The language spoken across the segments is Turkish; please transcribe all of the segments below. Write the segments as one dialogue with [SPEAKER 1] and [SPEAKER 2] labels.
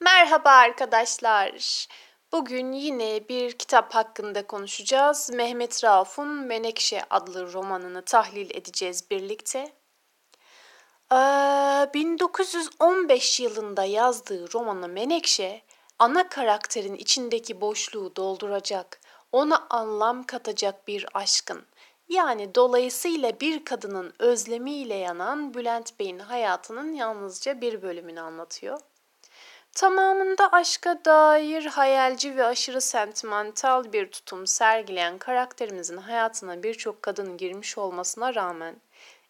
[SPEAKER 1] Merhaba arkadaşlar. Bugün yine bir kitap hakkında konuşacağız. Mehmet Rauf'un Menekşe adlı romanını tahlil edeceğiz birlikte. Ee, 1915 yılında yazdığı romanı Menekşe, ana karakterin içindeki boşluğu dolduracak, ona anlam katacak bir aşkın, yani dolayısıyla bir kadının özlemiyle yanan Bülent Bey'in hayatının yalnızca bir bölümünü anlatıyor. Tamamında aşka dair hayalci ve aşırı sentimental bir tutum sergileyen karakterimizin hayatına birçok kadın girmiş olmasına rağmen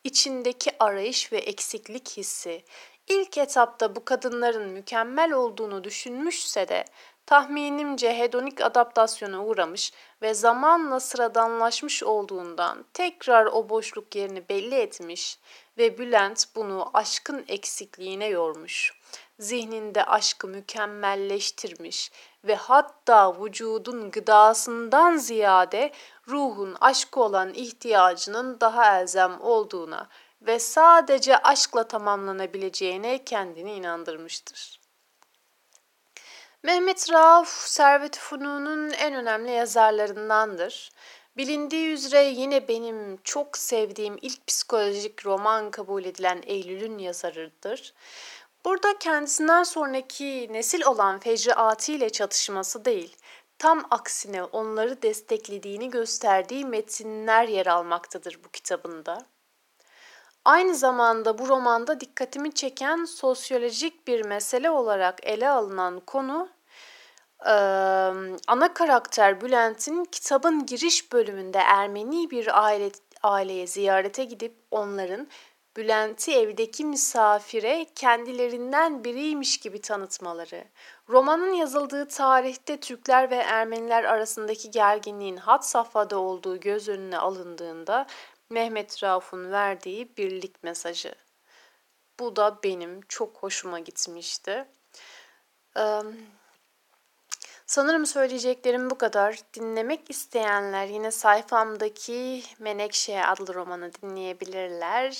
[SPEAKER 1] içindeki arayış ve eksiklik hissi ilk etapta bu kadınların mükemmel olduğunu düşünmüşse de tahminimce hedonik adaptasyona uğramış ve zamanla sıradanlaşmış olduğundan tekrar o boşluk yerini belli etmiş ve Bülent bunu aşkın eksikliğine yormuş. Zihninde aşkı mükemmelleştirmiş ve hatta vücudun gıdasından ziyade ruhun aşkı olan ihtiyacının daha elzem olduğuna ve sadece aşkla tamamlanabileceğine kendini inandırmıştır. Mehmet Rauf, Servet-i Funu'nun en önemli yazarlarındandır. Bilindiği üzere yine benim çok sevdiğim ilk psikolojik roman kabul edilen Eylül'ün yazarıdır. Burada kendisinden sonraki nesil olan Fecri Ati ile çatışması değil, tam aksine onları desteklediğini gösterdiği metinler yer almaktadır bu kitabında. Aynı zamanda bu romanda dikkatimi çeken sosyolojik bir mesele olarak ele alınan konu ee, ana karakter Bülent'in kitabın giriş bölümünde Ermeni bir aile aileye ziyarete gidip onların Bülent'i evdeki misafire kendilerinden biriymiş gibi tanıtmaları. Romanın yazıldığı tarihte Türkler ve Ermeniler arasındaki gerginliğin hat safhada olduğu göz önüne alındığında Mehmet Rauf'un verdiği birlik mesajı. Bu da benim çok hoşuma gitmişti. Ee, sanırım söyleyeceklerim bu kadar. Dinlemek isteyenler yine sayfamdaki Menekşe adlı romanı dinleyebilirler.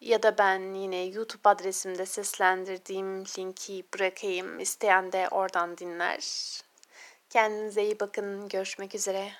[SPEAKER 1] Ya da ben yine YouTube adresimde seslendirdiğim linki bırakayım. İsteyen de oradan dinler. Kendinize iyi bakın. Görüşmek üzere.